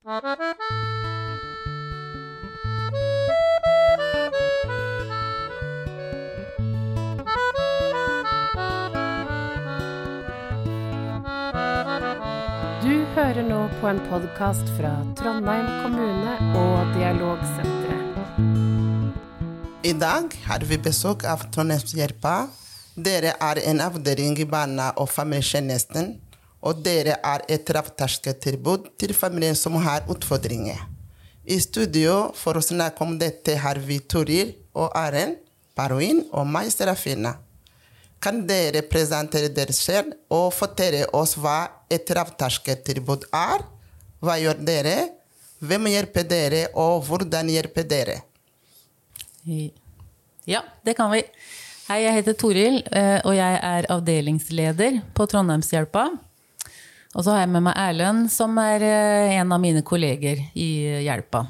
Du hører nå på en podkast fra Trondheim kommune og Dialogsenteret. I dag har vi besøk av Trondheimshjelpa. Dere er en avdeling i Barna- og familietjenesten, og dere er et lavterskeltilbud til familier som har utfordringer. I studio for å snakke om dette har vi Toril og Aren, Baroin og meg, Serafina. Kan dere presentere dere selv og fortelle oss hva et lavterskeltilbud er? Hva gjør dere? Hvem hjelper dere, og hvordan hjelper dere? Ja, det kan vi. Hei, jeg heter Toril, eh, og jeg er avdelingsleder på Trondheimshjelpa. Og så har jeg med meg Erlend, som er eh, en av mine kolleger i Hjelpa.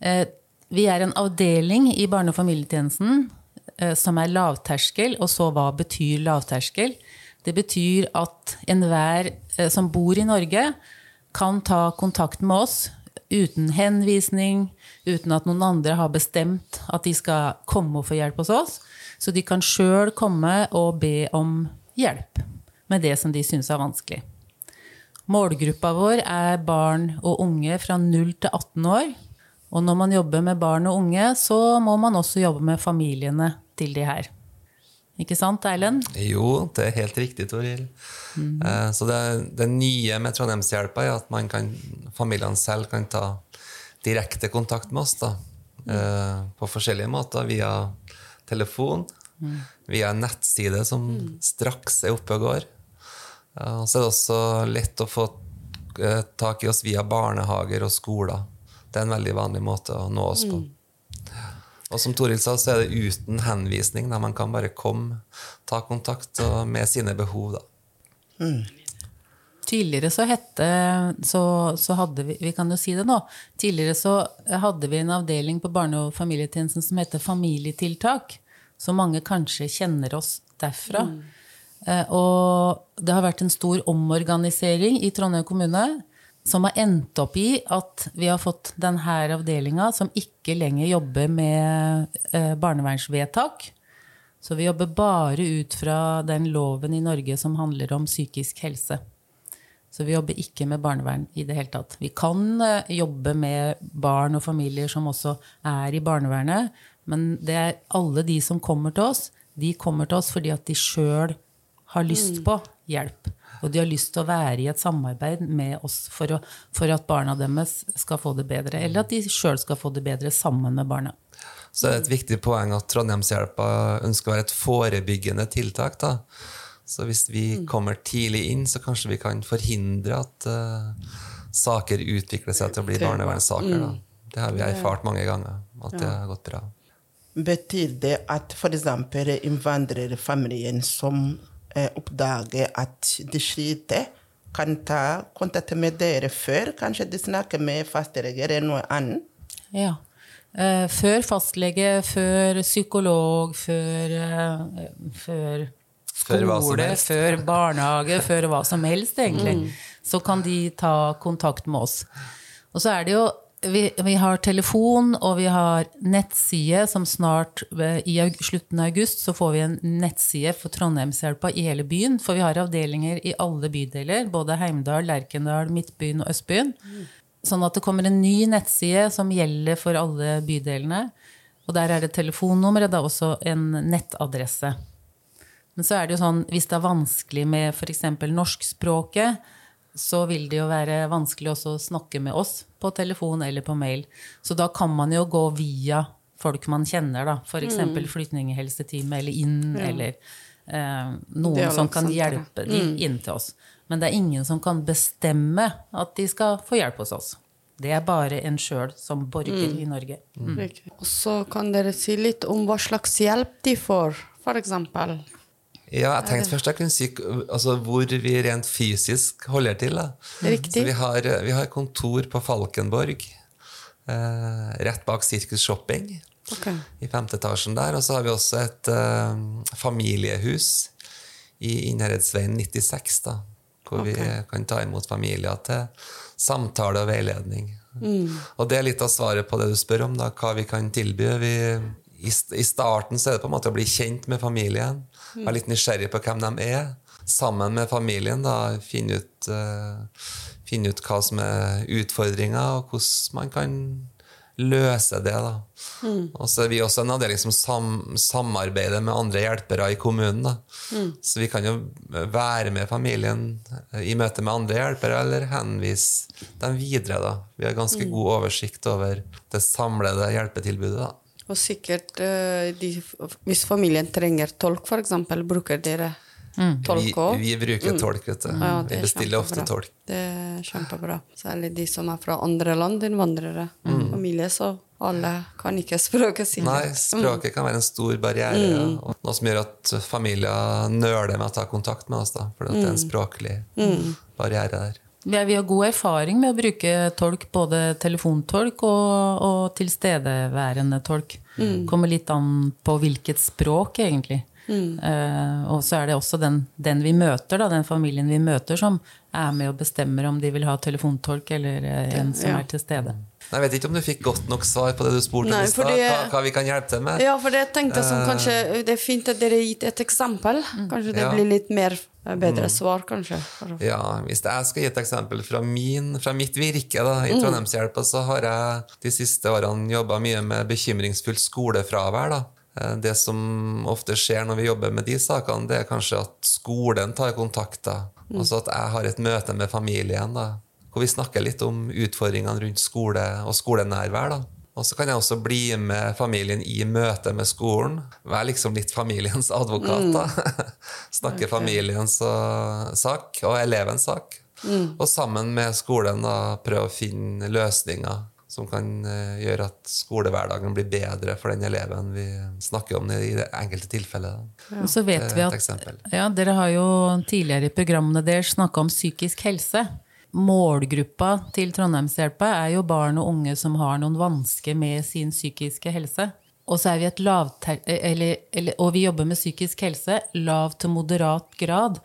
Eh, Vi er en avdeling i barne- og familietjenesten eh, som er lavterskel. Og så hva betyr lavterskel? Det betyr at enhver eh, som bor i Norge, kan ta kontakt med oss uten henvisning, uten at noen andre har bestemt at de skal komme og få hjelp hos oss. Så de kan sjøl komme og be om hjelp med det som de syns er vanskelig. Målgruppa vår er barn og unge fra 0 til 18 år. Og når man jobber med barn og unge, så må man også jobbe med familiene til de her. Ikke sant, Erlend? Jo, det er helt riktig, Toril. Eh, Så det, det nye med Trondheimshjelpa er at man kan, familiene selv kan ta direkte kontakt med oss. Da. Eh, På forskjellige måter. Via telefon, via en nettside som straks er oppe og går. Og så er det også lett å få eh, tak i oss via barnehager og skoler. Det er en veldig vanlig måte å nå oss på. Og som Toril sa, så er det uten henvisning. Der man kan bare komme, ta kontakt og, med sine behov. Da. Tidligere så hette så, så hadde vi Vi kan jo si det nå. Tidligere så hadde vi en avdeling på barne- og familietjenesten som heter Familietiltak. Så mange kanskje kjenner oss derfra. Eh, Og det har vært en stor omorganisering i Trondheim kommune som har endt opp i at vi har fått denne avdelinga som ikke lenger jobber med eh, barnevernsvedtak. Så vi jobber bare ut fra den loven i Norge som handler om psykisk helse. Så vi jobber ikke med barnevern i det hele tatt. Vi kan eh, jobbe med barn og familier som også er i barnevernet, men det er alle de som kommer til oss, de kommer til oss fordi at de sjøl har lyst på hjelp. Og de har lyst til å være i et samarbeid med oss for, å, for at barna deres skal få det bedre. Eller at de sjøl skal få det bedre sammen med barna. Så det er et viktig poeng at Trondheimshjelpa ønsker å være et forebyggende tiltak. Da. Så hvis vi kommer tidlig inn, så kanskje vi kan forhindre at uh, saker utvikler seg til å bli barnevernssaker. Da. Det har vi erfart mange ganger, at det har gått bra. Betyr det at f.eks. innvandrerfamilien som eh, oppdager at de sliter, kan ta kontakt med dere før? Kanskje de snakker med fastlege eller noe annet? Ja. Eh, før fastlege, før psykolog, før, eh, før skole, før barnehage, før hva som helst, egentlig. Så kan de ta kontakt med oss. Og så er det jo vi, vi har telefon, og vi har nettside som snart I slutten av august så får vi en nettside for Trondheimshjelpa i hele byen. For vi har avdelinger i alle bydeler. Både Heimdal, Lerkendal, Midtbyen og Østbyen. Sånn at det kommer en ny nettside som gjelder for alle bydelene. Og der er det telefonnummer, og er også en nettadresse. Men så er det jo sånn, hvis det er vanskelig med f.eks. norskspråket, så vil det jo være vanskelig også å snakke med oss på telefon eller på mail. Så da kan man jo gå via folk man kjenner, da. F.eks. Mm. flyktninghelseteamet eller inn, eller eh, noen som kan sant, hjelpe de inn til oss. Men det er ingen som kan bestemme at de skal få hjelp hos oss. Det er bare en sjøl som borger i Norge. Mm. Og så kan dere si litt om hva slags hjelp de får, eksempel. Ja, jeg tenkte først jeg kunne si altså, hvor vi rent fysisk holder til. Vi har, vi har kontor på Falkenborg, eh, rett bak Sirkus Shopping, Okay. i femte etasjen der. Og så har vi også et eh, familiehus i Innherredsveien 96, da, hvor vi kan ta imot familier til samtale og veiledning. Og det er litt av svaret på det du spør om, da, hva vi kan tilby. Vi, i, starten så er det på en måte å bli kjent med familien, være litt nysgjerrig på hvem de er. Sammen med familien da, finne ut, uh, finne ut hva som er utfordringer, og hvordan man kan løse det. da. Og så er vi også en avdeling som sam samarbeider med andre hjelpere i kommunen. da. Så vi kan jo være med familien i møte med andre hjelpere, eller henvise dem videre. da. Vi har ganske god oversikt over det samlede hjelpetilbudet. da. Og sikkert eh, de, hvis familien trenger tolk, f.eks., bruker dere tolk Vi, òg? vi bruker tolk, vet du. Ja, vi er bestiller ofte tolk. Det er kjempebra. Særlig de som er fra andre land, innvandrere. Familie, så alle kan ikke språket sitt. Nei, språket kan være en stor barriere. ja. Og noe som gjør at familier nøler med å ta kontakt med oss. da, fordi at det er en språklig barriere der. Vi, vi har god erfaring med å bruke tolk, både telefontolk og, og tilstedeværende tolk. Kommer litt an på hvilket språk, egentlig. Eh, og så er det også den, den vi møter, da, den familien vi møter, som er med og bestemmer om de vil ha telefontolk eller eh, en som Ja. er til stede. Jeg vet ikke om du fikk godt nok svar på det du spurte om Nei, i stad. Hva, hva vi kan hjelpe til med. Ja, for det tenkte jeg som kanskje Det er fint at dere har gitt et eksempel. Kanskje det Ja. blir litt mer eh, bedre svar, kanskje. Ja, Hvis jeg skal gi et eksempel fra, min, fra mitt virke da, i Trondheimshjelpa, så har jeg de siste årene jobba mye med bekymringsfullt skolefravær. da. Eh, Det som ofte skjer når vi jobber med de sakene, det er kanskje at skolen tar kontakt. da. Altså at jeg har et møte med familien, da, hvor vi snakker litt om utfordringene rundt skole og skolenærvær. da. Og så kan jeg også bli med familien i møte med skolen. Være liksom litt familiens advokat. da. Snakke familiens uh, sak og elevens sak. Og sammen med skolen da prøve å finne løsninger som kan uh, gjøre at skolehverdagen blir bedre for den eleven vi snakker om i det enkelte tilfellet. Ja. Og så vet Det er vi et at eksempel. ja, Dere har jo tidligere i programmene deres snakka om psykisk helse. Målgruppa til Trondheimshjelpa er jo barn og unge som har noen vansker med sin psykiske helse. Og så er vi et. Eller, eller, og vi jobber med psykisk helse lav til moderat grad.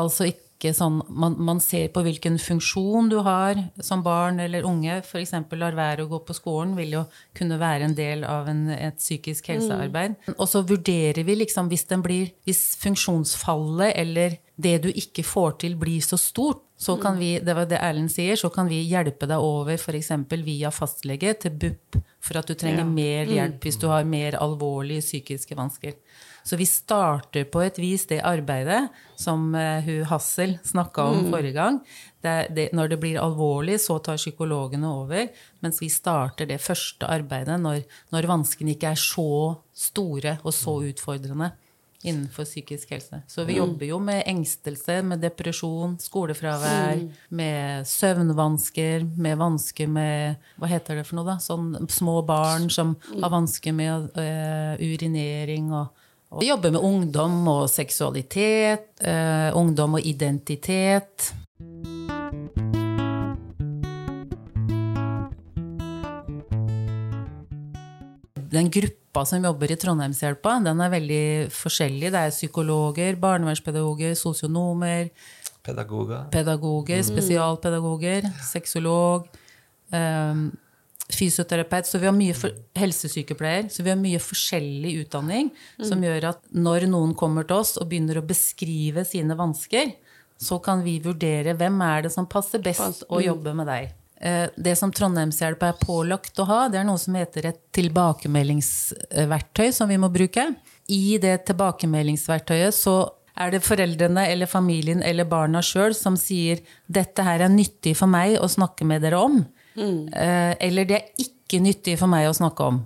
Altså ikke sånn man, man ser på hvilken funksjon du har som barn eller unge. F.eks. lar være å gå på skolen vil jo kunne være en del av en, et psykisk helsearbeid. Og så vurderer vi liksom hvis, den blir, hvis funksjonsfallet eller det du ikke får til, blir så stort, så kan vi, det var det Erlend sier, så kan vi hjelpe deg over f.eks. via fastlege til BUP for at du trenger Ja. mer hjelp hvis du har mer alvorlige psykiske vansker. Så vi starter på et vis det arbeidet som eh, hun Hassel snakka om forrige gang. Det, det, når det blir alvorlig, så tar psykologene over. Mens vi starter det første arbeidet når, når vanskene ikke er så store og så utfordrende innenfor psykisk helse. Så vi jobber jo med engstelse, med depresjon, skolefravær, med søvnvansker, med vansker med Hva heter det for noe, da? Sånn små barn som har vansker med uh, urinering og vi jobber med ungdom og seksualitet, uh, ungdom og identitet. Den gruppa som jobber i Trondheimshjelpa, den er veldig forskjellig. Det er psykologer, barnevernspedagoger, sosionomer, Pedagoger. pedagoger, spesialpedagoger, sexolog, Um, fysioterapeut. Så vi har mye for, helsesykepleier. Så vi har mye forskjellig utdanning som gjør at når noen kommer til oss og begynner å beskrive sine vansker, så kan vi vurdere hvem er det som passer best å jobbe med deg. Eh, Det som Trondheimshjelpa er pålagt å ha, det er noe som heter et tilbakemeldingsverktøy som vi må bruke. I det tilbakemeldingsverktøyet så er det foreldrene eller familien eller barna sjøl som sier 'dette her er nyttig for meg å snakke med dere om', mm. eller 'det er ikke nyttig for meg å snakke om'.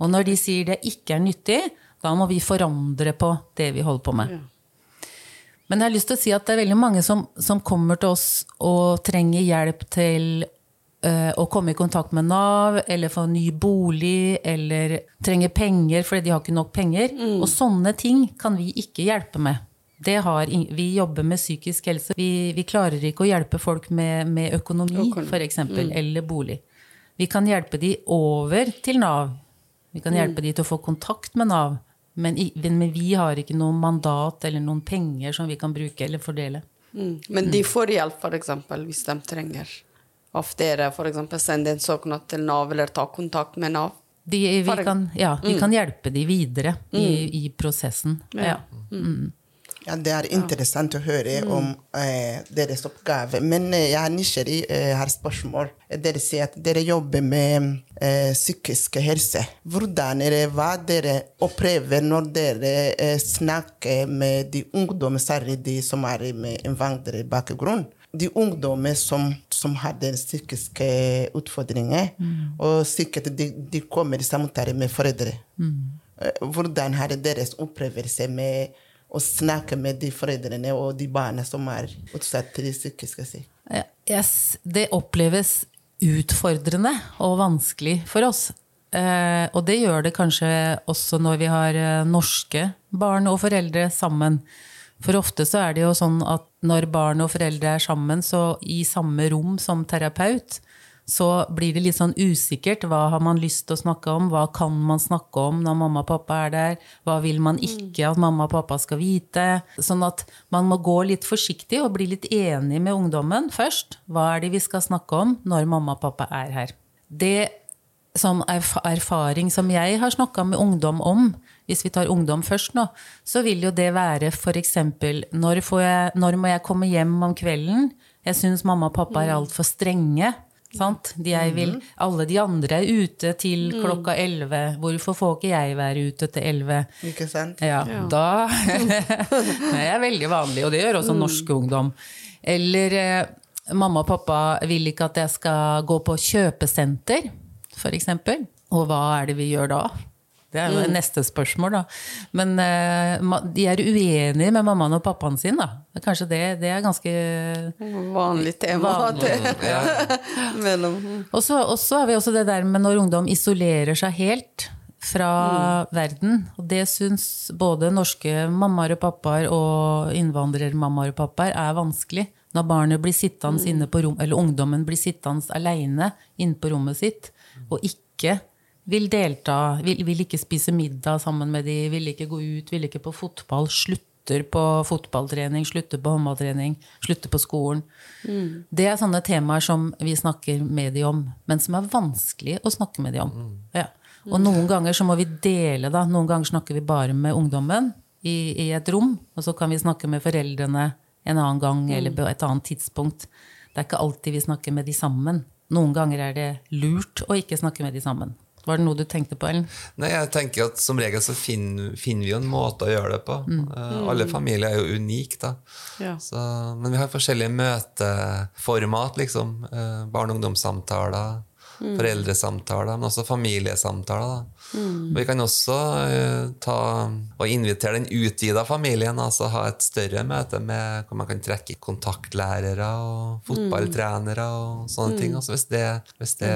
Og når de sier det ikke er nyttig, da må vi forandre på det vi holder på med. Men jeg har lyst til å si at det er veldig mange som, som kommer til oss og trenger hjelp til å komme i kontakt med Nav, eller få ny bolig, eller trenger penger fordi de har ikke nok penger. Og sånne ting kan vi ikke hjelpe med. Det har, vi jobber med psykisk helse. Vi, vi klarer ikke å hjelpe folk med, med økonomi, Økonomi. for eksempel, eller bolig. Vi kan hjelpe de over til Nav. Vi kan hjelpe de til å få kontakt med Nav. Men, men vi har ikke noe mandat eller noen penger som vi kan bruke eller fordele. Mm. Men de får hjelp, eksempel, hvis de trenger av dere. Eksempel sende en søknad til Nav, eller ta kontakt med Nav. De, vi kan, ja, vi kan hjelpe de videre i, i prosessen. Ja. Ja. Ja, det er interessant å høre om eh, deres oppgave. Men eh, jeg er nysgjerrig, eh, har spørsmål. Dere sier at dere jobber med eh, psykisk helse. Hvordan er det, hva dere opplever når dere eh, snakker med de ungdommene, særlig de som er med innvandrerbakgrunn? De ungdommer som, som har den psykiske utfordringen, og sikkert de, de kommer i samtale med foreldre. Mm. Hvordan har deres opplevelse med å snakke med de foreldrene og de barna som er utsatt til psykiske syke? Yes, det oppleves utfordrende og vanskelig for oss. Eh, og det gjør det kanskje også når vi har eh, norske barn og foreldre sammen. For ofte så er det jo sånn at når barn og foreldre er sammen, så i samme rom som terapeut, så blir det litt sånn usikkert. Hva har man lyst til å snakke om? Hva kan man snakke om når mamma og pappa er der? Hva vil man ikke at mamma og pappa skal vite? Sånn at man må gå litt forsiktig og bli litt enig med ungdommen først. Hva er det vi skal snakke om når mamma og pappa er her? Det som erfaring som jeg har snakka med ungdom om, hvis vi tar ungdom først nå, så vil jo det være f.eks.: når, jeg- når må jeg komme hjem om kvelden? Jeg syns mamma og pappa er altfor strenge. Sant? De jeg vil, alle de andre er ute til klokka elleve. Hvorfor får ikke jeg være ute til elleve? Ikke sant? Ja, da Det er veldig vanlig, og det gjør også norsk ungdom. Eller eh, mamma og pappa vil ikke at jeg skal gå på kjøpesenter, f.eks. Og hva er det vi gjør da? Det er jo neste spørsmål, da. Men eh, de er uenige med mammaen og pappaen sin, da. Er Kanskje det, det er ganske Vanlig tema. Vanlig. det- Mellom Og så har vi også det der med når ungdom isolerer seg helt fra verden. Og det syns både norske mammaer og pappaer og innvandrermammaer og pappaer er vanskelig. Når barnet blir sittende inne på rom, eller ungdommen blir sittende aleine inne på rommet sitt og ikke vil delta, vil, vil ikke spise middag sammen med de, vil ikke gå ut, vil ikke på fotball, slutter på fotballtrening, slutter på håndballtrening, slutter på skolen. Det er sånne temaer som vi snakker med de om, men som er vanskelig å snakke med de om. Ja. Og noen ganger så må vi dele, da. Noen ganger snakker vi bare med ungdommen i, i et rom, og så kan vi snakke med foreldrene en annen gang eller på et annet tidspunkt. Det er ikke alltid vi snakker med de sammen. Noen ganger er det lurt å ikke snakke med de sammen. Var det noe du tenkte på, Ellen? Nei, jeg tenker at Som regel så finner, finner vi jo en måte å gjøre det på. Eh, alle familier er jo unike, da. Ja. Så, men vi har forskjellige møteformat, liksom. Uh, barne- og ungdomssamtaler, foreldresamtaler, men også familiesamtaler. Og vi kan også uh, ta og invitere den utvida familien, altså ha et større møte med hvor man kan trekke kontaktlærere og fotballtrenere og sånne ting. Altså hvis det, hvis det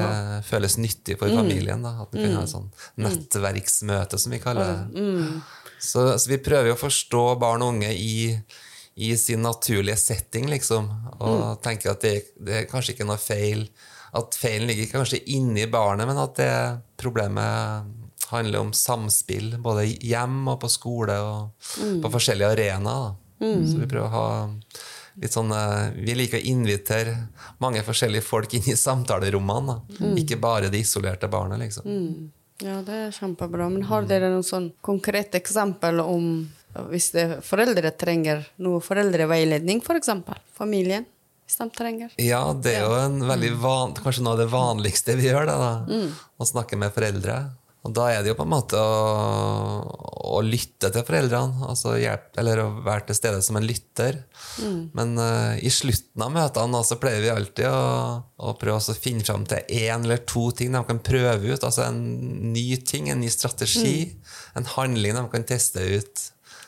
føles nyttig for familien, da, at man kan ha et sånn nettverksmøte, som vi kaller det. Så, så vi prøver å forstå barn og unge i, i sin naturlige setting, liksom. Og tenker at det, det er kanskje ikke noe feil. At feilen ligger kanskje inni barnet, men at det problemet handler om samspill både hjem og på skole og på forskjellige arenaer. Mm. Så vi prøver å ha litt sånn eh, Vi liker å invitere mange forskjellige folk inn i samtalerommene. Mm. Ikke bare de isolerte barnet, liksom. Ja, det er kjempebra. Men har dere noen sånn konkret eksempel om hvis det foreldre trenger noe foreldreveiledning, f.eks. For eksempel. Familien, hvis de trenger. Ja, det er jo en veldig van, kanskje noe av det vanligste vi gjør. da, da. Å snakke med foreldre. Og da er det jo på en måte å, å lytte til foreldrene. Altså hjelp, eller å være til stede som en lytter. Men uh, i slutten av møtene så pleier vi alltid å, å prøve å finne fram til én eller to ting de kan prøve ut. Altså en ny ting, en ny strategi. En handling de kan teste ut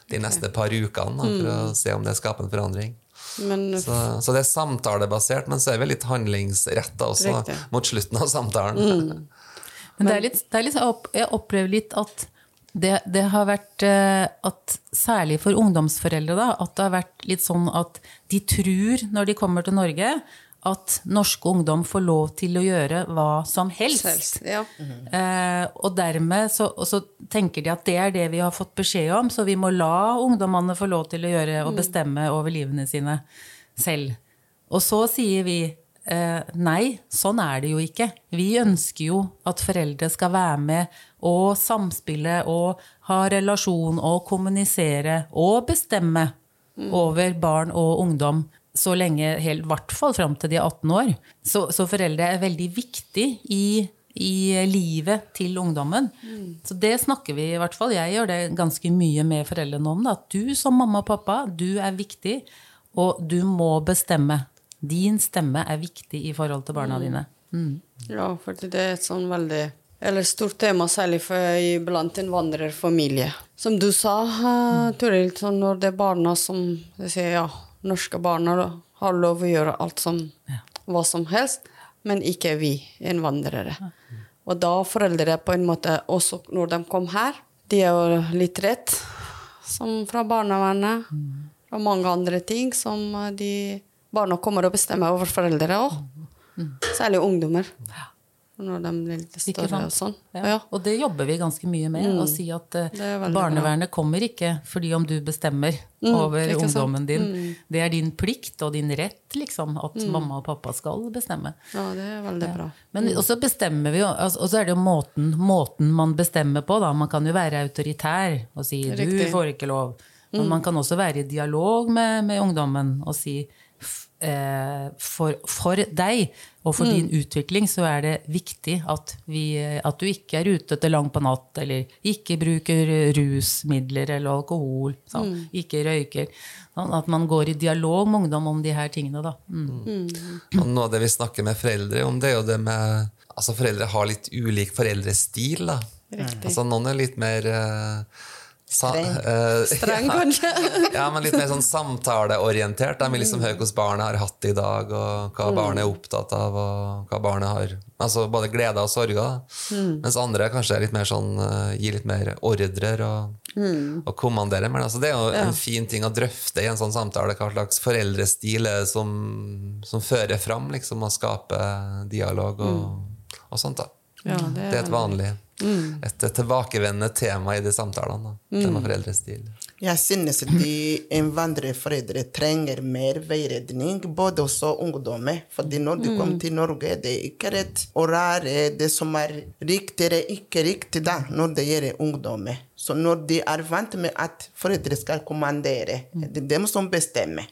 de neste par ukene da, for å se om det skaper en forandring. Men Så, så det er samtalebasert, men så er vi litt handlingsretta også Riktig. mot slutten av samtalen. Men det er litt, det er litt, jeg opplever litt at det, det har vært eh, at Særlig for ungdomsforeldre, da, at det har vært litt sånn at de tror, når de kommer til Norge, at norske ungdom får lov til å gjøre hva som helst. Selvs, ja. Eh, og dermed så, og så tenker de at det er det vi har fått beskjed om, så vi må la ungdommene få lov til å gjøre og bestemme over livene sine. selv. Og så sier vi eh, nei, sånn er det jo ikke. Vi ønsker jo at foreldre skal være med og samspille og ha relasjon og kommunisere og bestemme over barn og ungdom så lenge, helt, i hvert fall fram til de er 18 år. Så, så foreldre er veldig viktig i, i livet til ungdommen. Så det snakker vi i hvert fall. Jeg gjør det ganske mye med foreldrene om. Da. At du som mamma og pappa, du er viktig, og du må bestemme. Din stemme er viktig i forhold til barna dine. Mm. Ja, for det er et sånn veldig eller stort tema, særlig for blant innvandrerfamilie. Som du sa, uh, Toril, sånn når det er barna som sier, ja, norske barna har lov å gjøre alt som hva som helst, men ikke vi innvandrere. Og da foreldre på en måte, også når de kom her, de er jo litt redd, som fra barnevernet, og mange andre ting som uh, de barna kommer og bestemmer over foreldre òg. Særlig ungdommer. Når de blir litt større og sånn. Ja. Ja. Og det jobber vi ganske mye med. Å si at barnevernet er barnevernet kommer ikke fordi om du bestemmer over ikke sant? ungdommen din. Det er din plikt og din rett, liksom, at mamma og pappa skal bestemme. ja, det er veldig bra. Men også bestemmer vi jo, altså, og så er det jo måten, måten man bestemmer på. Da. Man kan jo være autoritær og si 'du Riktig. får ikke lov'. Men man kan også være i dialog med, med ungdommen og si eh, for, for deg og for din utvikling så er det viktig at, vi, at du ikke er ute til langt på natt, eller ikke bruker rusmidler eller alkohol, sånn, ikke røyker. Sånn at man går i dialog med ungdom om de her tingene. Da. Mm. Og noe av det vi snakker med foreldre om, det er jo det med Altså, foreldre har litt ulik foreldrestil, da. Altså, noen er litt mer eh, sa, Streng. Streng, kanskje? ja, men litt mer sånn samtaleorientert. De vil liksom høre hvordan barnet har hatt det i dag, og hva barnet er opptatt av, og hva barnet har Altså både gleder og sorger. Mm. Mens andre kanskje er litt mer sånn eh, gir litt mer ordrer og, og kommanderer mer. Altså, det er jo en fin ting å drøfte i en sånn samtale, hva slags foreldrestil er som, som fører fram, liksom, og skaper dialog og, og sånt. da. Ja, det Det er et vanlig, et tilbakevendende tema i de samtalene. da. Tema foreldrestil. Jeg synes de innvandrerforeldre trenger mer veiledning, både også ungdommer. Fordi når de kommer til Norge, det er ikke rett å rare det som er riktig eller ikke riktig da, når det gjelder ungdommer. Så når de er vant med at foreldre skal kommandere, det er dem som bestemmer.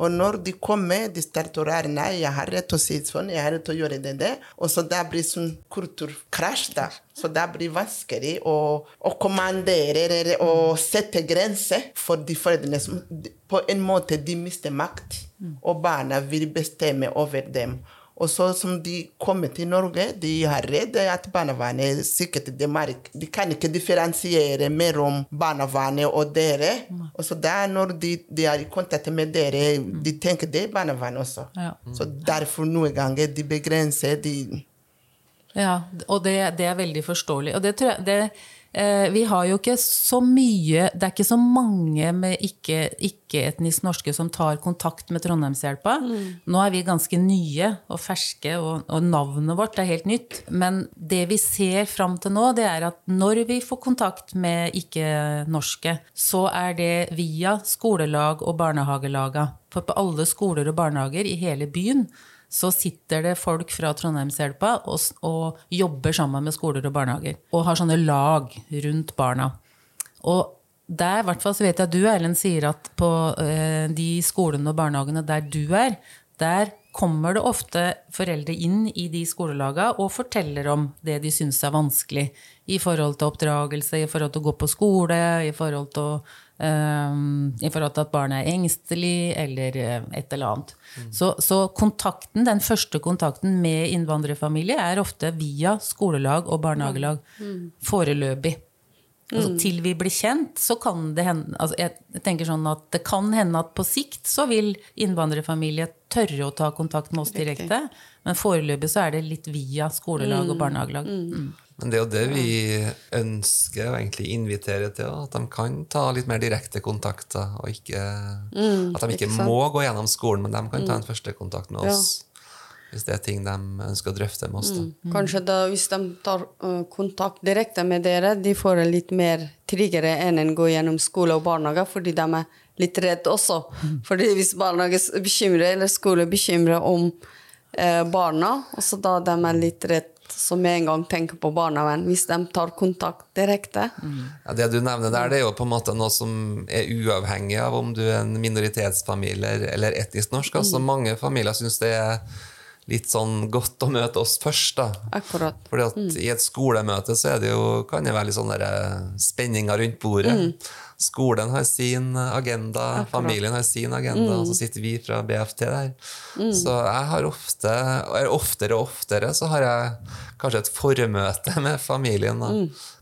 Og når de kommer, de starter å rare Nei, jeg har rett til å si sånn, jeg har rett til å gjøre det det. Og så det blir sånn kulturkrasj, da. Så det blir vanskelig å, å kommandere å sette grenser for de foreldrene som på en måte de mister makt, og barna vil bestemme over dem. Og så som de kommer til Norge, de har redde at barnevernet sikkert de, merker, de kan ikke differensiere mellom barnevernet og dere. Og så der når de, de er i kontakt med dere, de tenker det er barnevernet også. Ja. Så derfor noen ganger de begrenser de Ja, og det, det er veldig forståelig. Og det tror jeg det, Vi har jo ikke så mye Det er ikke så mange med ikke- ikke-etnisk norske som tar kontakt med Trondheimshjelpa. Nå er vi ganske nye og ferske, og, og navnet vårt er helt nytt. Men det vi ser fram til nå, det er at når vi får kontakt med ikke-norske, så er det via skolelag og barnehagelaga. For på alle skoler og barnehager i hele byen så sitter det folk fra Trondheimshjelpa og, og jobber sammen med skoler og barnehager. Og har sånne lag rundt barna. Og der, i hvert fall så vet jeg at du, Erlend, sier at på eh, de skolene og barnehagene der du er, der kommer det ofte foreldre inn i de skolelaga og forteller om det de syns er vanskelig i forhold til oppdragelse, i forhold til å gå på skole, i forhold til, å, eh, i forhold til at barnet er engstelig, eller eh, et eller annet. Så, så kontakten, den første kontakten med innvandrerfamilie er ofte via skolelag og barnehagelag. Foreløpig. Altså, til vi blir kjent, så kan det hende altså, Jeg tenker sånn at det kan hende at på sikt så vil innvandrerfamilie tørre å ta kontakt med oss direkte. Men foreløpig så er det litt via skolelag og barnehagelag. Mm. Men det er jo det vi ønsker å egentlig invitere til, at de kan ta litt mer direkte kontakter. Og ikke, at de ikke, ikke må gå gjennom skolen, men de kan ta en første kontakt med oss. Hvis det er ting de ønsker å drøfte med oss. Da. Kanskje da, hvis de tar øh, kontakt direkte med dere, de får det litt mer tryggere enn en gå gjennom skole og barnehage, fordi de er litt redde også. Fordi hvis barnehage bekymrer, eller skole bekymrer om eh, barna, også da de er litt redd, så med en gang tenker på barnevern, hvis de tar kontakt direkte. Ja, det du nevner der, det er jo på en måte noe som er uavhengig av om du er en minoritetsfamilie eller- eller etnisk norsk. Altså, mange familier syns det er litt sånn godt å møte oss først. da. Akkurat. Fordi at I et skolemøte så det jo, kan det være litt sånne eh, spenninger rundt bordet. Skolen har sin agenda, familien har sin agenda, og så sitter vi fra BFT der. Så jeg har ofte, eller oftere og oftere, så har jeg kanskje et formøte med familien. da,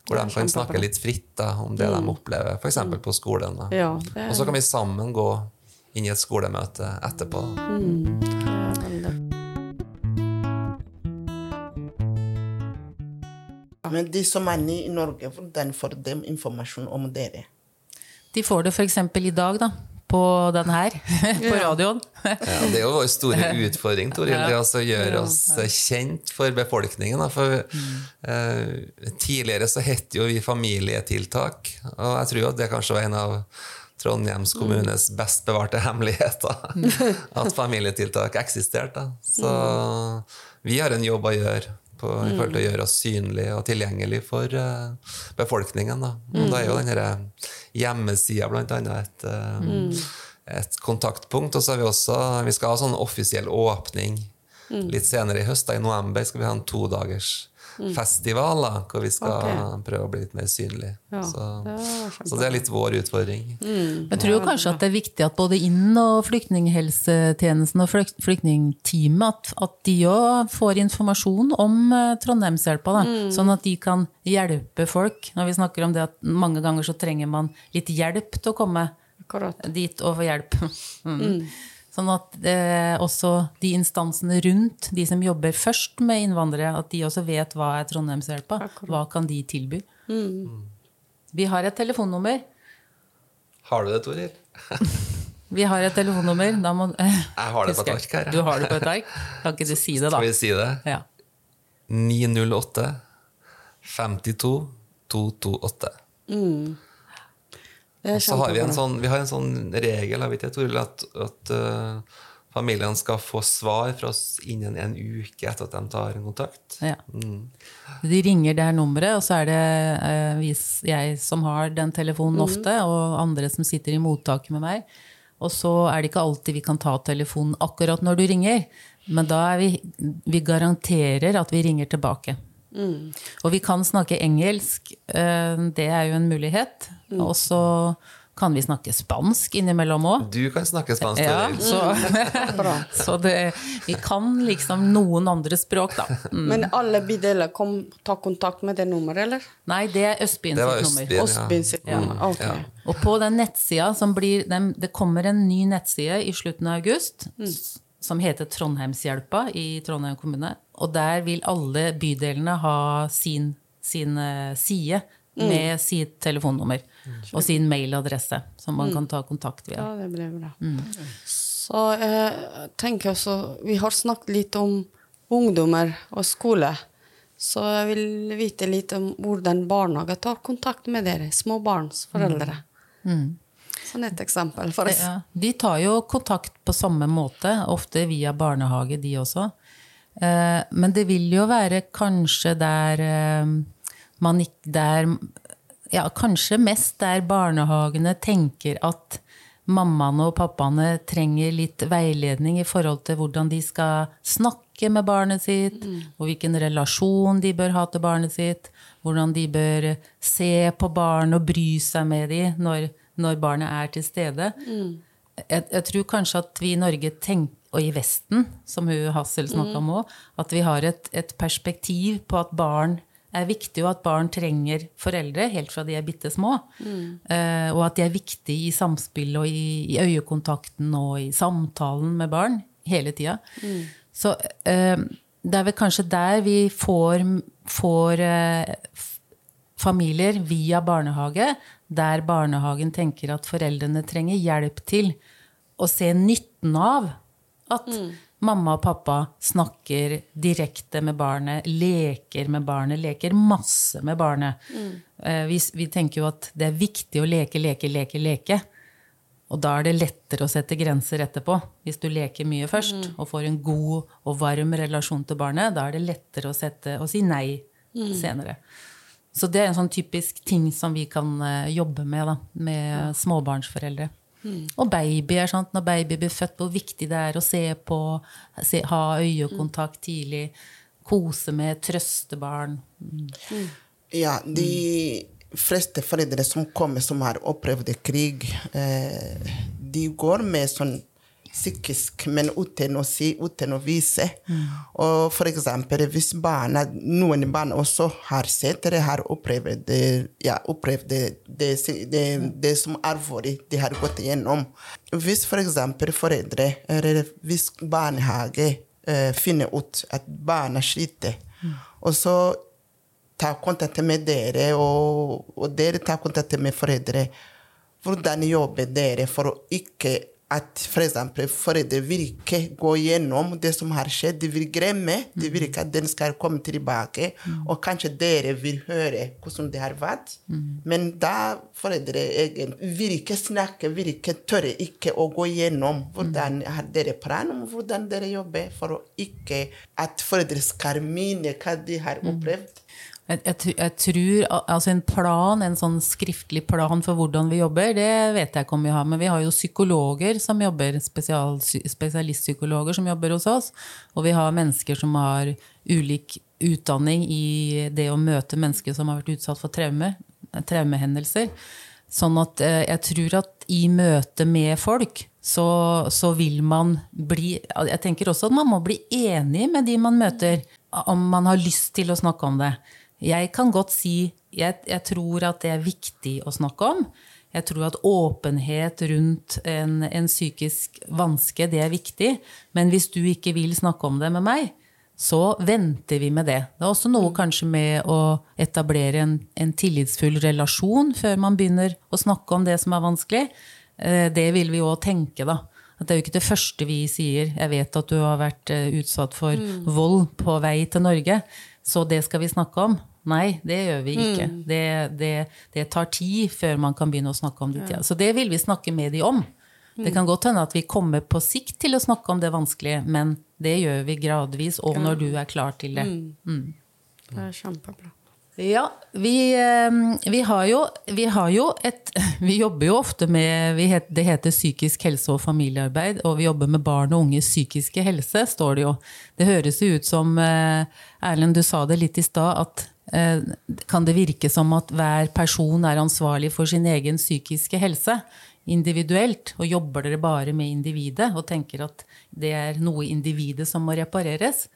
Hvor de kan snakke litt fritt da, om det de opplever, f.eks. på skolen. da. Ja, er, Og så kan vi sammen gå inn i et skolemøte etterpå. Mm. er veldig Men de som er nye i Norge, hvordan får de informasjon om dere? De får det f.eks. i dag, da. På den her, på radioen. Ja, det er jo vår store utfordring, Toril, det å gjøre oss kjent for befolkningen. For eh, tidligere så het jo vi familietiltak, og jeg tror at det kanskje var en av Trondheims kommunes best bevarte hemmeligheter. At familietiltak eksisterte. Så vi har en jobb å gjøre på, i forhold til å gjøre oss synlige og tilgjengelig for uh, befolkningen. Da. Og da er jo denne hjemmesida blant annet et, mm. et kontaktpunkt. Og så har vi også vi skal ha sånn offisiell åpning litt senere i høst. Da, I november skal vi ha en todagers festival da, hvor vi skal okay. prøve å bli litt mer synlige. Ja, så, det så det er litt vår utfordring. Jeg tror jo kanskje at det er viktig at både inn- og flyktninghelsetjenesten og flyktningteamet at, at de òg får informasjon om eh, Trondheimshjelpa. mm. Sånn at de kan hjelpe folk. Når vi snakker om det at mange ganger så trenger man litt hjelp til å komme Akkurat. dit og få hjelp. Mm. Sånn at eh, også de instansene rundt, de som jobber først med innvandrere, at de også vet hva er Trondheimshjelpa. Hva kan de tilby? Vi har et telefonnummer. Har du det, Toril? Vi har et telefonnummer. Da må, Jeg har det på et ark her. Du har det på et ark? Kan ikke du si det, da? Skal vi si det? Ja. 908 52 228. Det er Så har vi en sånn, vi har en sånn regel jeg vet ikke, Toril, at, at uh, familiene skal få svar fra oss innen en uke etter at de tar kontakt. ja. De ringer det her nummeret, og så er det uh, jeg som har den telefonen ofte, og andre som sitter i mottaket med meg. Og så er det ikke alltid vi kan ta telefonen akkurat når du ringer, men da er vi Vi garanterer at vi ringer tilbake. Og vi kan snakke engelsk, eh, det er jo en mulighet. Og så kan vi snakke spansk innimellom òg. Du kan snakke spansk, Ja, så, så det, vi kan liksom noen andre språk, da. Mm. Men alle bydeler kom ta kontakt med det nummeret, eller? Nei, det er Østbyen sitt nummer. Østbyen. ja. Ja. mm, okay. Ja. Og på den nettsida som blir den, Det kommer en ny nettside i slutten av august s- som heter Trondheimshjelpa i Trondheim kommune. Og der vil alle bydelene ha sin, sin eh, side med sitt telefonnummer og sin mailadresse, som man kan ta kontakt via. Ja, det blir bra. Så jeg tenker også Vi har snakket litt om ungdommer og skole. Så jeg vil vite litt om hvordan barnehager tar kontakt med dere, småbarnsforeldre. Sånn et eksempel. For Ja, de tar jo kontakt på samme måte, ofte via barnehage, de også. Eh, Men det vil jo være kanskje der eh, man ikke der, ja, Kanskje mest der barnehagene tenker at mammaene og pappaene trenger litt veiledning i forhold til hvordan de skal snakke med barnet sitt, og hvilken relasjon de bør ha til barnet sitt, hvordan de bør se på barnet og bry seg med dem når, når barnet er til stede. Jeg, jeg tror kanskje at vi i Norge tenker, og i Vesten, som hun Hassel snakka om òg, at vi har et, et perspektiv på at barn er viktig, og at barn trenger foreldre helt fra de er bitte små. Eh, og at de er viktige i samspill og i, i øyekontakten og i samtalen med barn hele tida. Så eh, det er vel kanskje der vi får, får eh, familier via barnehage, der barnehagen tenker at foreldrene trenger hjelp til å se nytten av at mamma og pappa snakker direkte med barnet, leker med barnet, leker masse med barnet. Mm. Vi, vi tenker jo at det er viktig å leke, leke, leke, leke. Og da er det lettere å sette grenser etterpå. Hvis du leker mye først og får en god og varm relasjon til barnet, da er det lettere å, sette, å si nei senere. Så det er en sånn typisk ting som vi kan eh, jobbe med da, med småbarnsforeldre. Og babyer, sant? når baby blir født, hvor viktig det er å se på, se, ha øyekontakt tidlig, kose med, trøste barn. Ja, de fleste foreldre som kommer som har opplevd krig, eh, de går med sånn psykisk, men uten å si, uten å vise. Og for eksempel hvis barna, noen barn også har sett eller har opplevd det, ja, opplevd det, det, det, det som alvorlig de har gått igjennom. Hvis for eksempel foreldre eller hvis barnehage eh, finner ut at barna sliter, og så ta kontakt med dere, og, og dere tar kontakt med foreldre. Hvordan jobber dere for å ikke at for eksempel, foreldre ikke gå gjennom det som har skjedd. De vil glemme. De vil ikke at den skal komme tilbake. Og kanskje dere vil høre hvordan det har vært. Men da foreldre virker snakke, vil ikke tørre ikke å gå gjennom hvordan har dere plan om hvordan dere jobber for å ikke at foreldre skal minne hva de har opplevd. Jeg, jeg, tror altså En plan, en sånn skriftlig plan for hvordan vi jobber, det vet jeg ikke om vi har. Men vi har jo psykologer som jobber, spesial, spesialistpsykologer som jobber hos oss. Og vi har mennesker som har ulik utdanning i det å møte mennesker som har vært utsatt for traume, traumehendelser. Sånn at eh, jeg tror at i møte med folk så, så vil man bli Jeg tenker også at man må bli enig med de man møter, om man har lyst til å snakke om det. Jeg kan godt si jeg, jeg tror at det er viktig å snakke om. Jeg tror at åpenhet rundt en, en psykisk vanske, det er viktig. Men hvis du ikke vil snakke om det med meg, så venter vi med det. Det er også noe kanskje med å etablere en, en tillitsfull relasjon før man begynner å snakke om det som er vanskelig. Eh, Det vil vi òg tenke, da. At det er jo ikke det første vi sier. Jeg vet at du har vært eh, utsatt for vold på vei til Norge, så det skal vi snakke om. Nei, det gjør vi ikke. Det, det, det tar tid før man kan begynne å snakke om det. tida. Så det vil vi snakke med de om. Det kan godt hende at vi kommer på sikt til å snakke om det vanskelige, men det gjør vi gradvis, og når du er klar til det. Det er kjempebra. Ja, vi, eh, vi, har jo, vi har jo et Vi jobber jo ofte med vi het, Det heter psykisk helse og familiearbeid, og vi jobber med barn og unges psykiske helse, står det jo. Det høres jo ut som eh, Erlend, du sa det litt i stad, at kan det virke som at hver person er ansvarlig for sin egen psykiske helse individuelt, og jobber dere bare med individet og tenker at det er noe i individet som må repareres?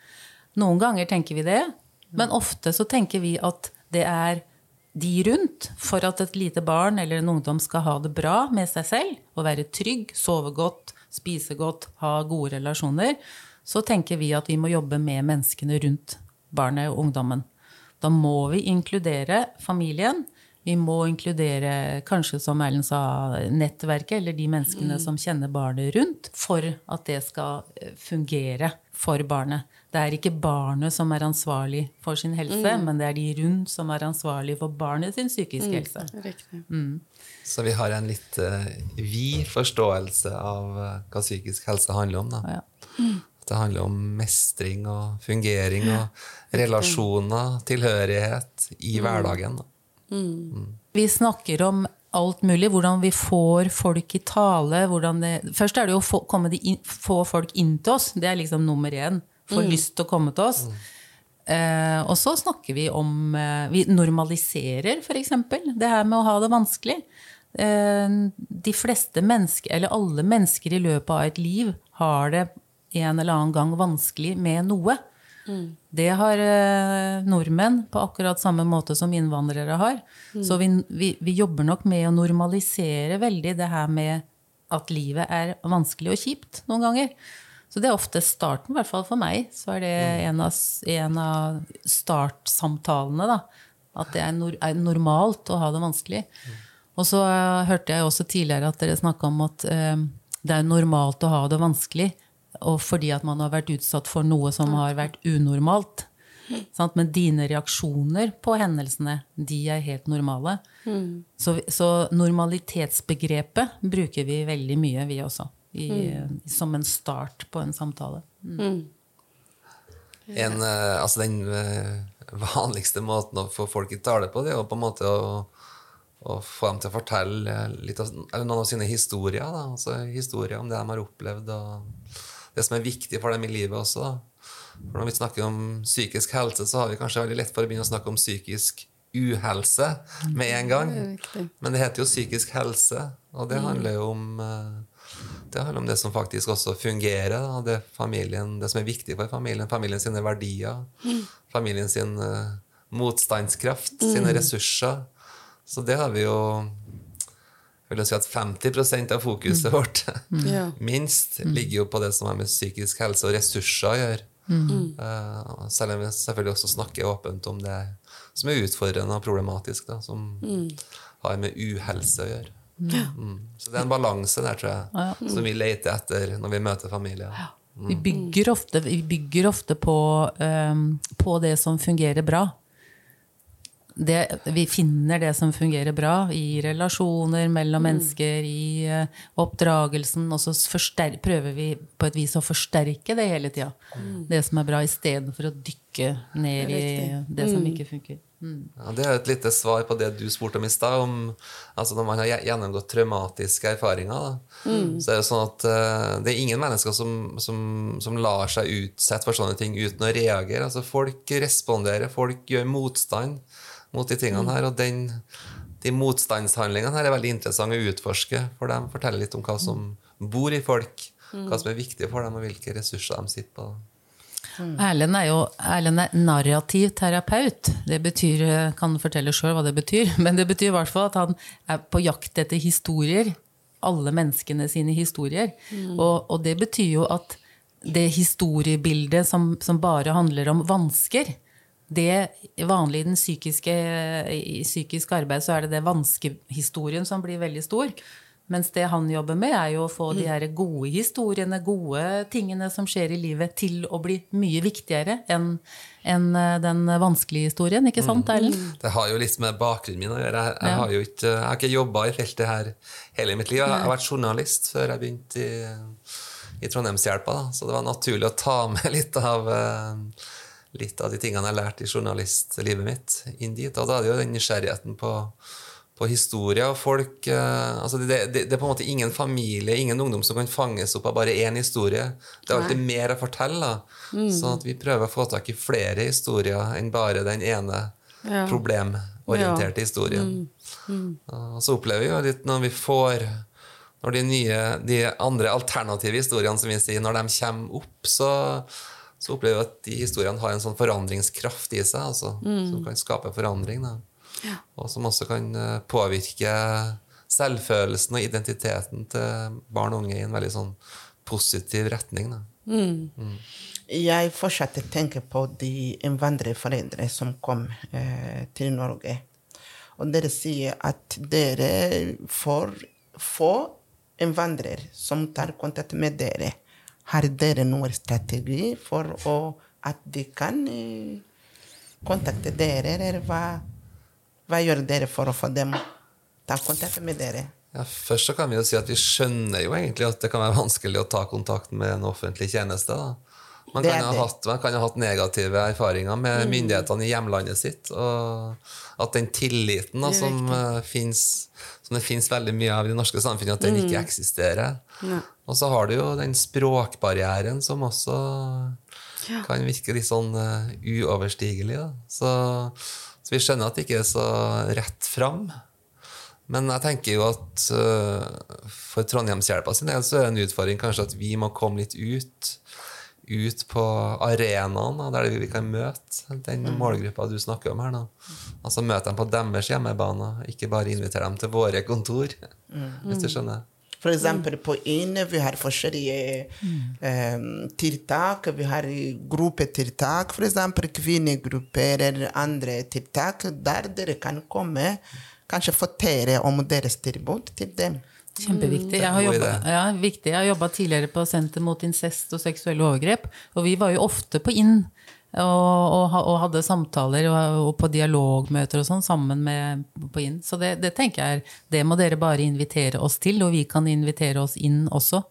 Noen ganger tenker vi det, men ofte så tenker vi at det er de rundt for at et lite barn eller en ungdom skal ha det bra med seg selv, og være trygg, sove godt, spise godt, ha gode relasjoner, så tenker vi at vi må jobbe med menneskene rundt barnet og ungdommen. Da må vi inkludere familien. Vi må inkludere, kanskje som Erlend sa, nettverket, eller de menneskene som kjenner barnet rundt, for at det skal eh, fungere for barnet. Det er ikke barnet som er ansvarlig for sin helse, men det er de rundt som er ansvarlig for barnet sin psykiske helse. Mm. Så vi har en litt uh, vid forståelse av eh, hva psykisk helse handler om. Da. Ja. Det handler om mestring og fungering og relasjoner, tilhørighet i hverdagen. Mm. Vi snakker om alt mulig, hvordan vi får folk i tale. Det, først er det jo å få, komme de inn, få folk inn til oss. Det er liksom nummer én. Få lyst til å komme til oss. Eh, og så snakker vi om eh, Vi normaliserer f.eks. det her med å ha det vanskelig. Eh, de fleste mennesker, eller alle mennesker i løpet av et liv, har det en eller annen gang vanskelig med noe. Det har eh, nordmenn på akkurat samme måte som innvandrere har. Så vi, vi, vi jobber nok med å normalisere veldig det her med at livet er vanskelig og kjipt noen ganger. Så det er ofte starten, i hvert fall for meg. Så er det en av, en av startsamtalene, da. At det er, nor er normalt å ha det vanskelig. Og så uh, hørte jeg også tidligere at dere snakka om at uh, det er normalt å ha det vanskelig, og fordi at man har vært utsatt for noe som har vært unormalt. Sant? Men dine reaksjoner på hendelsene, de er helt normale. Så, så normalitetsbegrepet bruker vi veldig mye, vi også. I, Som en start på en samtale. En, eh, altså den eh, vanligste måten å få folk i tale på, det er jo på en måte å, å få dem til å fortelle litt av, eller noen av sine historier. Da. Altså Historier om det de har opplevd, og det som er viktig for dem i livet også. Da. For Når vi snakker om psykisk helse, så har vi kanskje veldig lett for å begynne å snakke om psykisk uhelse med en gang. Men det heter jo psykisk helse, og det handler jo om eh, det handler om det som faktisk også fungerer. Da. Det, familien, det som er viktig for familien. Familien sine verdier. Familien sin eh, motstandskraft, sine ressurser. Så det har vi jo vil si at 50% av fokuset vårt, Ja. minst, ligger jo på det som har med psykisk helse og ressurser å gjøre. Uh, selv om vi selvfølgelig også snakker åpent om det som er utfordrende og problematisk, da, som har med uhelse å gjøre. Mm. Så det er en balanse der, tror jeg, som vi leter etter når vi møter familier. Vi bygger ofte, vi bygger ofte på, um, på det som fungerer bra. Det, vi finner det som fungerer bra i relasjoner mellom mennesker, i eh, oppdragelsen, og så forster- prøver vi på et vis å forsterke det hele tida. Det som er bra, istedenfor å dykke ned i det som ikke funker. Ja, det er et lite svar på det du spurte om i stad. om- Altså når man har gjennomgått traumatiske erfaringer, da, så er det sånn at uh, det er ingen mennesker som, som, som lar seg utsette for sånne ting uten å reagere. Altså Folk responderer, folk gjør motstand mot de tingene her. Og den, de motstandshandlingene her er veldig interessante å utforske, for de forteller litt om hva som bor i folk. Hva som er viktig for dem, og hvilke ressurser de sitter på. Erlend er jo Erlend er narrativ terapeut. Det betyr, kan fortelle sjøl hva det betyr, men det betyr i hvert fall at han er på jakt etter historier. Alle menneskene sine historier. Og, og det betyr jo at det historiebildet som, som bare handler om vansker, det vanlig i den psykiske, i psykisk arbeid så er det det vanskehistorien som blir veldig stor. Mens det han jobber med, er jo å få de her gode historiene, gode tingene som skjer i livet, til å bli mye viktigere enn enn, eh, den vanskelige historien. Ikke sant, Erlend? Det har jo litt med bakgrunnen min å gjøre. Jeg, jeg, har, jo ikke, jeg har ikke jobba i feltet her hele mitt liv. Jeg har vært journalist før jeg begynte i, i Trondheimshjelpa, da. så det var naturlig å ta med litt av, eh, litt av de tingene jeg har lært i journalistlivet mitt, inn dit. Og da er det jo den nysgjerrigheten på, på historie og folk eh, altså det, det, det er på en måte ingen familie, ingen ungdom som kan fanges opp av bare én historie. Det er alltid mer å fortelle. Mm. Sånn at vi prøver å få tak i flere historier enn bare den ene Ja. problemorienterte historien. Og så opplever vi jo litt når vi får Når de nye, de andre alternative historiene som vi sier, når de kommer opp, så, så opplever jeg at de historiene har en sånn forandringskraft i seg, altså, som kan skape forandring. Da. Og som også kan eh, påvirke selvfølelsen og identiteten til barn og unge i en veldig sånn positiv retning. Da. Jeg fortsetter å tenke på de innvandrerforeldre som kom eh, til Norge. Og dere sier at dere får få innvandrere som tar kontakt med dere. Har dere noen strategi for å, at de kan eh, kontakte dere, eller hva, hva gjør dere for å få dem ta kontakt med dere? Ja, først så kan vi jo si at vi skjønner jo egentlig at det kan være vanskelig å ta kontakt med en offentlig tjeneste. da. Man kan, ha hatt, man kan ha hatt negative erfaringer med myndighetene i hjemlandet sitt. Og at den tilliten da, som, eh, finnes, som det finnes veldig mye av i det norske samfunnet, at den ikke eksisterer. Og så har du jo den språkbarrieren som også kan virke litt sånn uh, uoverstigelig. Så, så vi skjønner at det ikke er så rett fram. Men jeg tenker jo at uh, for Trondheimshjelpa sin del så er det en utfordring kanskje at vi må komme litt ut. Ut på arenaen der vi kan møte den målgruppa du snakker om her. Da. Altså møte dem på deres hjemmebane, ikke bare invitere dem til våre kontor. Hvis du skjønner. For eksempel på INE vi har forskjellige um, tiltak. Vi har gruppetiltak, eksempel kvinnegrupper eller andre tiltak, der dere kan komme, kanskje fortelle om deres tilbud til dem. Kjempeviktig. Jeg har jobbet, ja, viktig. Jeg har jobba tidligere på Senter mot incest og seksuelle overgrep. Og vi var jo ofte på inn Og, og, og hadde samtaler og, og på dialogmøter og sånn sammen med på inn. Så det, det tenker jeg er, det må dere bare invitere oss til, og vi kan invitere oss inn også.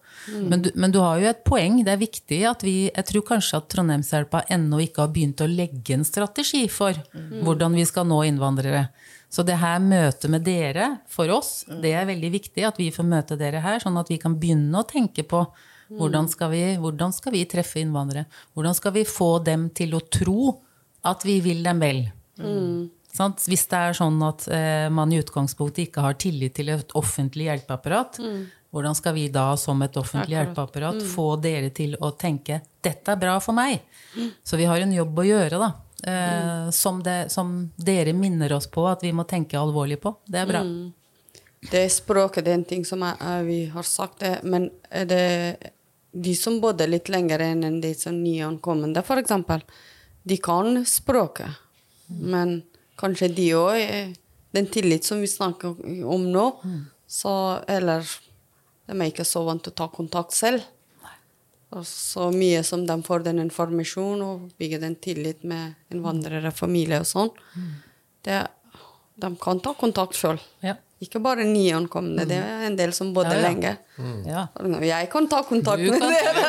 Men, du, men du har jo et poeng. Det er viktig at vi Jeg tror kanskje at Trondheimshjelpa ennå ikke har begynt å legge en strategi for hvordan vi skal nå innvandrere. Så det her møtet med dere, for oss, det er veldig viktig at vi får møte dere her, sånn at vi kan begynne å tenke på hvordan skal vi, hvordan skal vi treffe innvandrere? Hvordan skal vi få dem til å tro at vi vil dem vel? Sant? Hvis det er sånn at eh, man i utgangspunktet ikke har tillit til et offentlig hjelpeapparat, hvordan skal vi da som et offentlig hjelpeapparat få dere til å tenke 'dette er bra for meg'? Så vi har en jobb å gjøre, da. Eh, som, det, som dere minner oss på at vi må tenke alvorlig på. Det er bra. Det er språket det er en ting som er, vi har sagt, det, men det de som bodde litt lenger enn de som nyankomne, eksempel, de kan språket. Men kanskje de òg Den tillit som vi snakker om nå, så Eller de er ikke så vant til å ta kontakt selv. Og så mye som de får den informasjonen og bygger den tillit med innvandrere, familie og sånn, det, de kan ta kontakt sjøl. Ja. Ikke bare nyankomne, det er en del som bodde Ja, ja. lenge. Ja. Jeg kan ta kontakt med dere!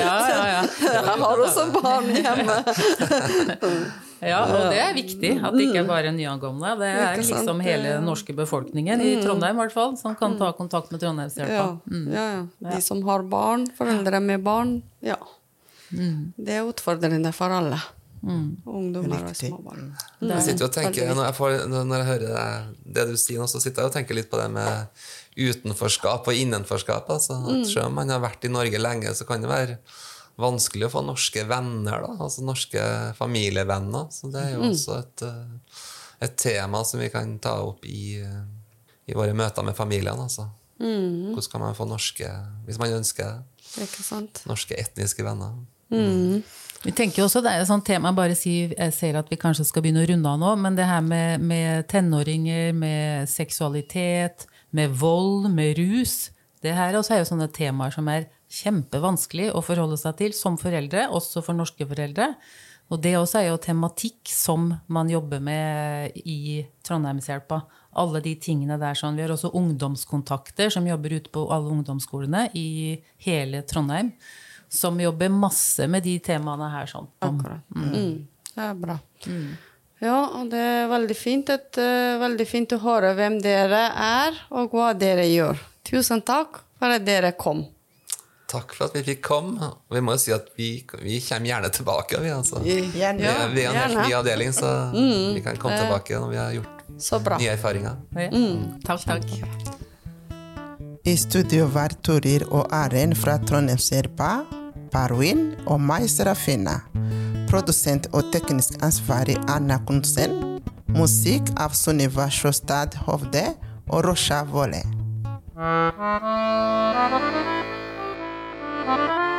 Ja, ja, ja. Jeg har også barn hjemme. Ja, og det er viktig at det ikke er bare nyankomne. Det er liksom hele den norske befolkningen, i Trondheim i hvert fall, som kan ta kontakt med Trondheimshjelpa. Ja, ja, ja. De som har barn, foreldre med barn. Ja. Det er utfordrende for alle. Ungdommer og småbarn. små barn. Jeg sitter og tenker, når jeg, får, når jeg hører det, det du sier nå, så sitter jeg og tenker litt på det med utenforskap og innenforskap. Altså, at selv om man har vært i Norge lenge, så kan det være vanskelig å få norske venner. Da, altså norske familievenner. Så det er jo også et, eh, et tema som vi kan ta opp i, eh, i våre møter med familiene. Altså. Hvordan kan man få norske, hvis man ønsker det, Ikke sant? norske etniske venner? Vi tenker også, Det er et sånt tema, bare si, jeg ser at vi kanskje skal begynne å runde av nå, men det her med, med tenåringer, med seksualitet, med vold, med rus Det her også er jo sånne temaer som er kjempevanskelig å forholde seg til som foreldre, også for norske foreldre. Og det også er jo tematikk som man jobber med i Trondheimshjelpa. Alle de tingene der sånn. Vi har også ungdomskontakter som jobber ute på alle ungdomsskolene i hele Trondheim. Som jobber masse med de temaene her. sånn. Akkurat. Mm. Det er bra. Ja, og det er veldig fint, at, uh, veldig fint å høre hvem dere er, og hva dere gjør. Tusen takk for at dere kom. Takk for at vi fikk komme. Og Vi må jo si at vi, vi kommer gjerne tilbake. Vi, altså. Gjerne. Vi er, vi er en helt ny avdeling, så vi kan komme tilbake når vi har gjort Så bra. nye erfaringer. Ja. Takk, takk. I studio var Torir og Aren fra Trondheimshjelpa, Parwin og meg, Serafina. Produsent og teknisk ansvarlig Anna Kunsen. Musikk av Sunniva Sjåstad Hovde og Rosha Volle. Música